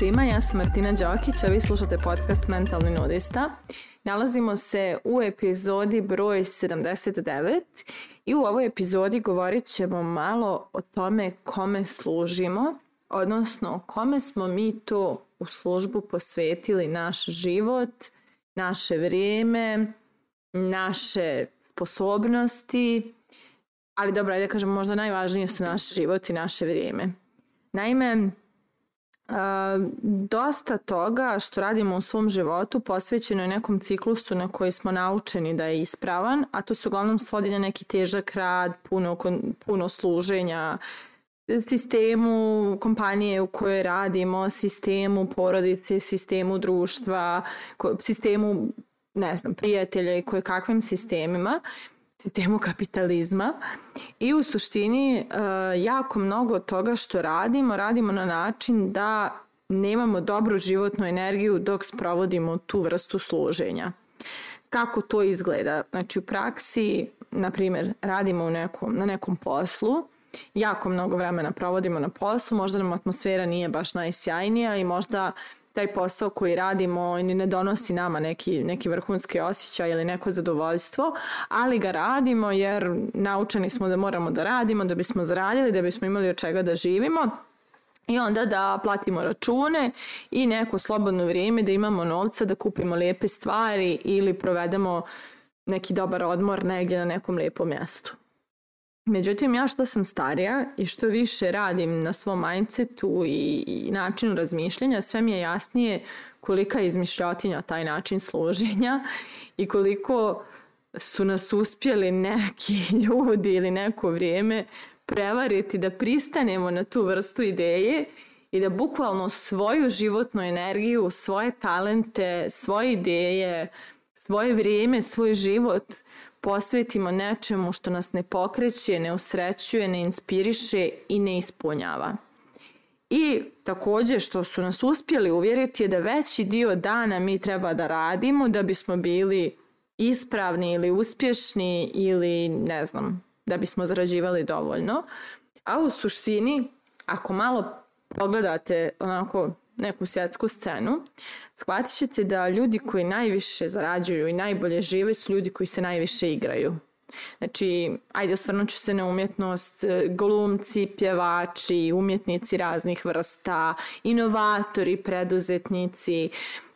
svima, ja sam Martina Đokić, a vi slušate podcast Mentalni nudista. Nalazimo se u epizodi broj 79 i u ovoj epizodi govorit ćemo malo o tome kome služimo, odnosno kome smo mi to u službu posvetili naš život, naše vrijeme, naše sposobnosti, ali dobro, ajde da kažem, možda najvažnije su naš život i naše vrijeme. Naime, dosta toga što radimo u svom životu posvećeno je nekom ciklusu na koji smo naučeni da je ispravan, a to se uglavnom svodi na neki težak rad, puno, puno služenja, sistemu kompanije u kojoj radimo, sistemu porodice, sistemu društva, sistemu ne znam, prijatelja i koje kakvim sistemima sistemu kapitalizma i u suštini uh, jako mnogo toga što radimo, radimo na način da nemamo dobru životnu energiju dok sprovodimo tu vrstu služenja. Kako to izgleda? Znači u praksi, na primjer, radimo u nekom, na nekom poslu, jako mnogo vremena provodimo na poslu, možda nam atmosfera nije baš najsjajnija i možda taj posao koji radimo ni ne donosi nama neki, neki vrhunski osjećaj ili neko zadovoljstvo, ali ga radimo jer naučeni smo da moramo da radimo, da bismo zaradili, da bismo imali od čega da živimo i onda da platimo račune i neko slobodno vrijeme da imamo novca da kupimo lijepe stvari ili provedemo neki dobar odmor negdje na nekom lijepom mjestu. Međutim, ja što sam starija i što više radim na svom mindsetu i, i načinu razmišljanja, sve mi je jasnije kolika je izmišljotinja taj način služenja i koliko su nas uspjeli neki ljudi ili neko vrijeme prevariti da pristanemo na tu vrstu ideje i da bukvalno svoju životnu energiju, svoje talente, svoje ideje, svoje vrijeme, svoj život – posvetimo nečemu što nas ne pokreće, ne usrećuje, ne inspiriše i ne ispunjava. I takođe što su nas uspjeli uvjeriti je da veći dio dana mi treba da radimo da bismo bili ispravni ili uspješni ili ne znam, da bismo zarađivali dovoljno. A u suštini, ako malo pogledate onako neku svjetsku scenu, shvatit ćete da ljudi koji najviše zarađuju i najbolje žive su ljudi koji se najviše igraju. Znači, ajde osvrnut ću se na umjetnost, e, glumci, pjevači, umjetnici raznih vrsta, inovatori, preduzetnici.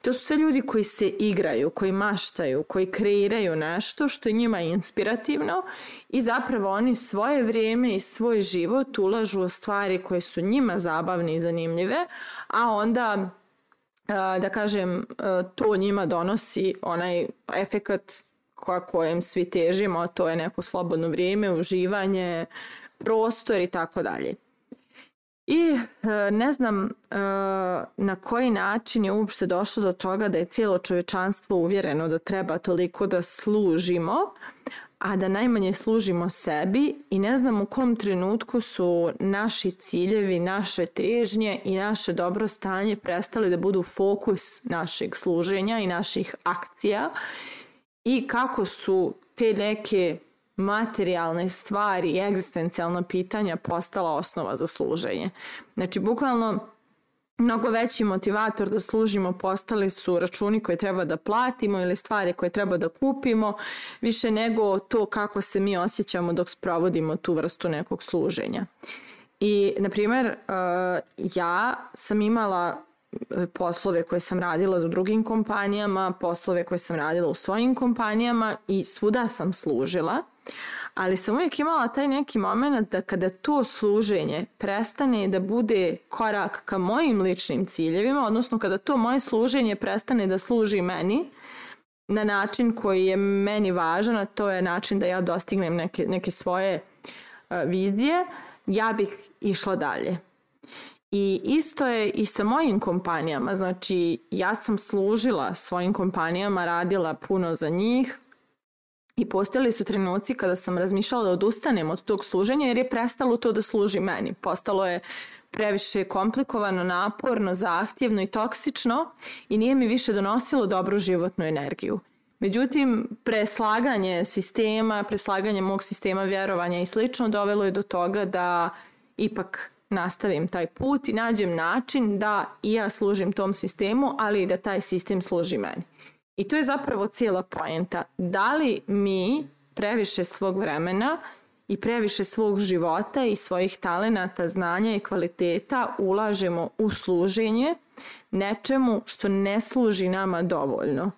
To su sve ljudi koji se igraju, koji maštaju, koji kreiraju nešto što je njima inspirativno i zapravo oni svoje vrijeme i svoj život ulažu u stvari koje su njima zabavne i zanimljive, a onda da kažem, to njima donosi onaj efekat kojem svi težimo, a to je neko slobodno vrijeme, uživanje, prostor i tako dalje. I ne znam na koji način je uopšte došlo do toga da je cijelo čovečanstvo uvjereno da treba toliko da služimo, a da najmanje služimo sebi i ne znam u kom trenutku su naši ciljevi, naše težnje i naše dobro stanje prestali da budu fokus našeg služenja i naših akcija i kako su te neke materijalne stvari i egzistencijalna pitanja postala osnova za služenje. Znači, bukvalno Mnogo veći motivator da služimo postali su računi koje treba da platimo ili stvari koje treba da kupimo, više nego to kako se mi osjećamo dok sprovodimo tu vrstu nekog služenja. I, na primjer, uh, ja sam imala uh, poslove koje sam radila u drugim kompanijama, poslove koje sam radila u svojim kompanijama i svuda sam služila, ali sam uvijek imala taj neki moment da kada to služenje prestane da bude korak ka mojim ličnim ciljevima, odnosno kada to moje služenje prestane da služi meni na način koji je meni važan, a to je način da ja dostignem neke, neke svoje uh, vizije, ja bih išla dalje. I isto je i sa mojim kompanijama, znači ja sam služila svojim kompanijama, radila puno za njih, I postojali su trenuci kada sam razmišljala da odustanem od tog služenja jer je prestalo to da služi meni. Postalo je previše komplikovano, naporno, zahtjevno i toksično i nije mi više donosilo dobru životnu energiju. Međutim, preslaganje sistema, preslaganje mog sistema vjerovanja i slično dovelo je do toga da ipak nastavim taj put i nađem način da i ja služim tom sistemu, ali i da taj sistem služi meni. I to je zapravo cijela poenta. Da li mi previše svog vremena i previše svog života i svojih talenata, znanja i kvaliteta ulažemo u služenje nečemu što ne služi nama dovoljno.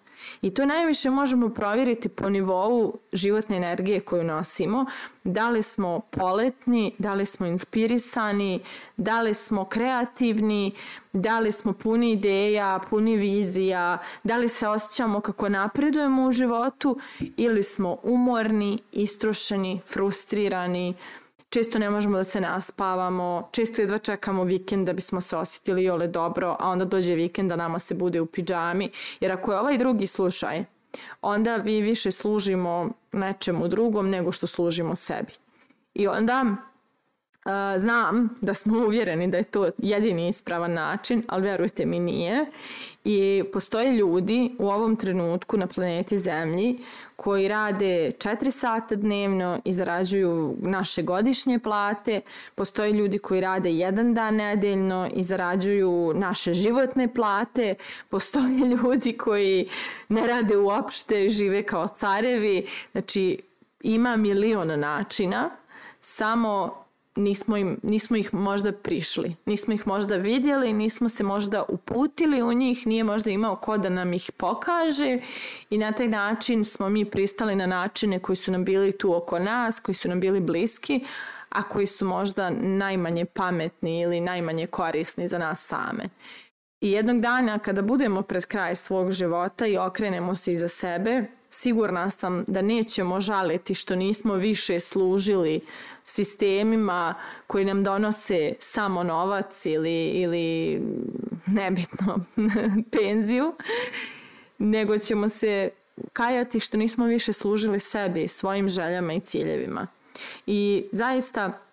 I to najviše možemo provjeriti po nivou životne energije koju nosimo. Da li smo poletni, da li smo inspirisani, da li smo kreativni, da li smo puni ideja, puni vizija, da li se osjećamo kako napredujemo u životu ili smo umorni, istrošeni, frustrirani, često ne možemo da se naspavamo, često jedva čekamo vikend da bismo se osjetili jole dobro, a onda dođe vikend da nama se bude u pidžami. Jer ako je ovaj drugi slušaj, onda vi više služimo nečemu drugom nego što služimo sebi. I onda znam da smo uvjereni da je to jedini ispravan način, ali verujte mi nije. I postoje ljudi u ovom trenutku na planeti Zemlji koji rade 4 sata dnevno i zarađuju naše godišnje plate. Postoje ljudi koji rade jedan dan nedeljno i zarađuju naše životne plate. Postoje ljudi koji ne rade uopšte žive kao carevi. Znači, ima milion načina, samo nismo, im, nismo ih možda prišli, nismo ih možda vidjeli, nismo se možda uputili u njih, nije možda imao ko da nam ih pokaže i na taj način smo mi pristali na načine koji su nam bili tu oko nas, koji su nam bili bliski, a koji su možda najmanje pametni ili najmanje korisni za nas same. I jednog dana kada budemo pred kraj svog života i okrenemo se iza sebe, sigurna sam da nećemo žaliti što nismo više služili sistemima koji nam donose samo novac ili, ili nebitno penziju, nego ćemo se kajati što nismo više služili sebi, svojim željama i ciljevima. I zaista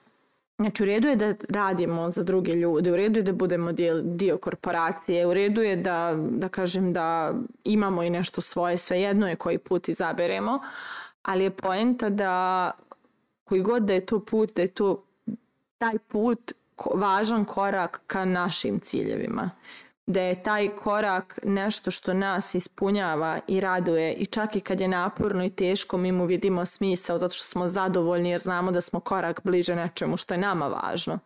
Znači, u redu je da radimo za druge ljude, u redu je da budemo dio, dio korporacije, u redu je da, da kažem da imamo i nešto svoje, svejedno je koji put izaberemo, ali je poenta da koji god da je to put, da je to taj put važan korak ka našim ciljevima da je taj korak nešto što nas ispunjava i raduje i čak i kad je naporno i teško mi mu vidimo smisao zato što smo zadovoljni jer znamo da smo korak bliže nečemu što je nama važno.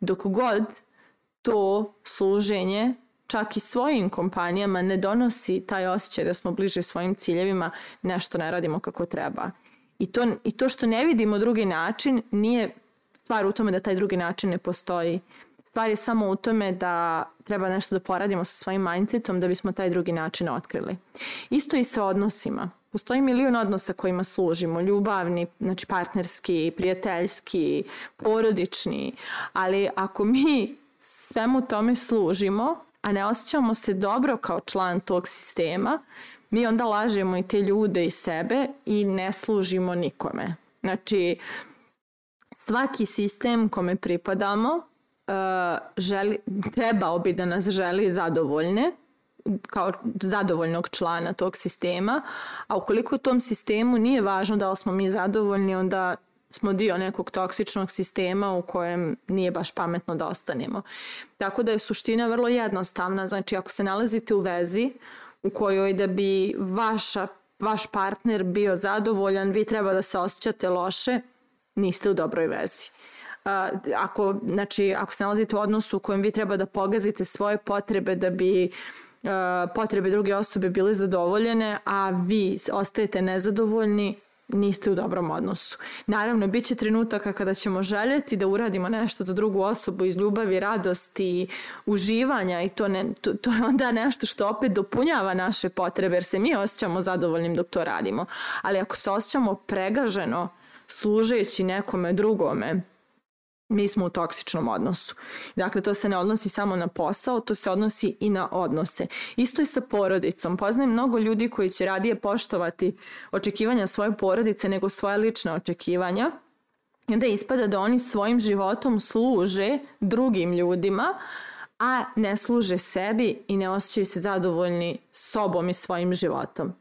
Dok god to služenje čak i svojim kompanijama ne donosi taj osjećaj da smo bliže svojim ciljevima, nešto ne radimo kako treba. I to, I to što ne vidimo drugi način nije stvar u tome da taj drugi način ne postoji. Stvar je samo u tome da treba nešto da poradimo sa svojim mindsetom da bismo taj drugi način otkrili. Isto i sa odnosima. Postoji milion odnosa kojima služimo, ljubavni, znači partnerski, prijateljski, porodični, ali ako mi svemu tome služimo, a ne osjećamo se dobro kao član tog sistema, mi onda lažemo i te ljude i sebe i ne služimo nikome. Znači, svaki sistem kome pripadamo želi, trebao bi da nas želi zadovoljne, kao zadovoljnog člana tog sistema, a ukoliko u tom sistemu nije važno da li smo mi zadovoljni, onda smo dio nekog toksičnog sistema u kojem nije baš pametno da ostanemo. Tako da je suština vrlo jednostavna, znači ako se nalazite u vezi u kojoj da bi vaša, vaš partner bio zadovoljan, vi treba da se osjećate loše, niste u dobroj vezi ako, znači, ako se nalazite u odnosu u kojem vi treba da pogazite svoje potrebe da bi potrebe druge osobe bile zadovoljene, a vi ostajete nezadovoljni, niste u dobrom odnosu. Naravno, bit će trenutaka kada ćemo željeti da uradimo nešto za drugu osobu iz ljubavi, radosti, uživanja i to, ne, to, to je onda nešto što opet dopunjava naše potrebe jer se mi osjećamo zadovoljnim dok to radimo. Ali ako se osjećamo pregaženo služeći nekome drugome, mi smo u toksičnom odnosu. Dakle, to se ne odnosi samo na posao, to se odnosi i na odnose. Isto i sa porodicom. Poznajem mnogo ljudi koji će radije poštovati očekivanja svoje porodice nego svoje lične očekivanja. I onda ispada da oni svojim životom služe drugim ljudima, a ne služe sebi i ne osjećaju se zadovoljni sobom i svojim životom.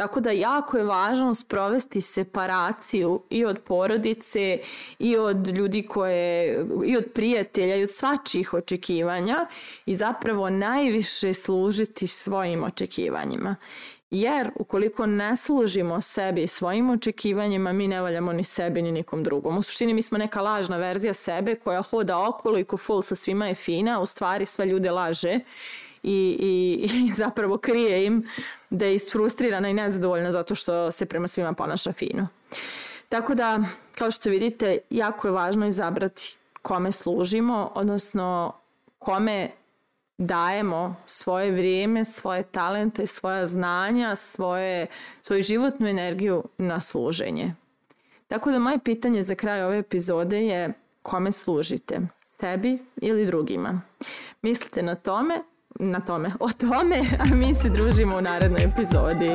Tako da jako je važno sprovesti separaciju i od porodice i od ljudi koje, i od prijatelja i od svačih očekivanja i zapravo najviše služiti svojim očekivanjima. Jer ukoliko ne služimo sebi svojim očekivanjima, mi ne valjamo ni sebi ni nikom drugom. U suštini mi smo neka lažna verzija sebe koja hoda okolo i ko full sa svima je fina, u stvari sve ljude laže i, i, i zapravo krije im da je isfrustrirana i nezadovoljna zato što se prema svima ponaša fino. Tako da, kao što vidite, jako je važno izabrati kome služimo, odnosno kome dajemo svoje vrijeme, svoje talente, svoja znanja, svoje, svoju životnu energiju na služenje. Tako da moje pitanje za kraj ove epizode je kome služite? Sebi ili drugima? Mislite na tome, na tome, o tome, a mi se družimo u narednoj epizodi.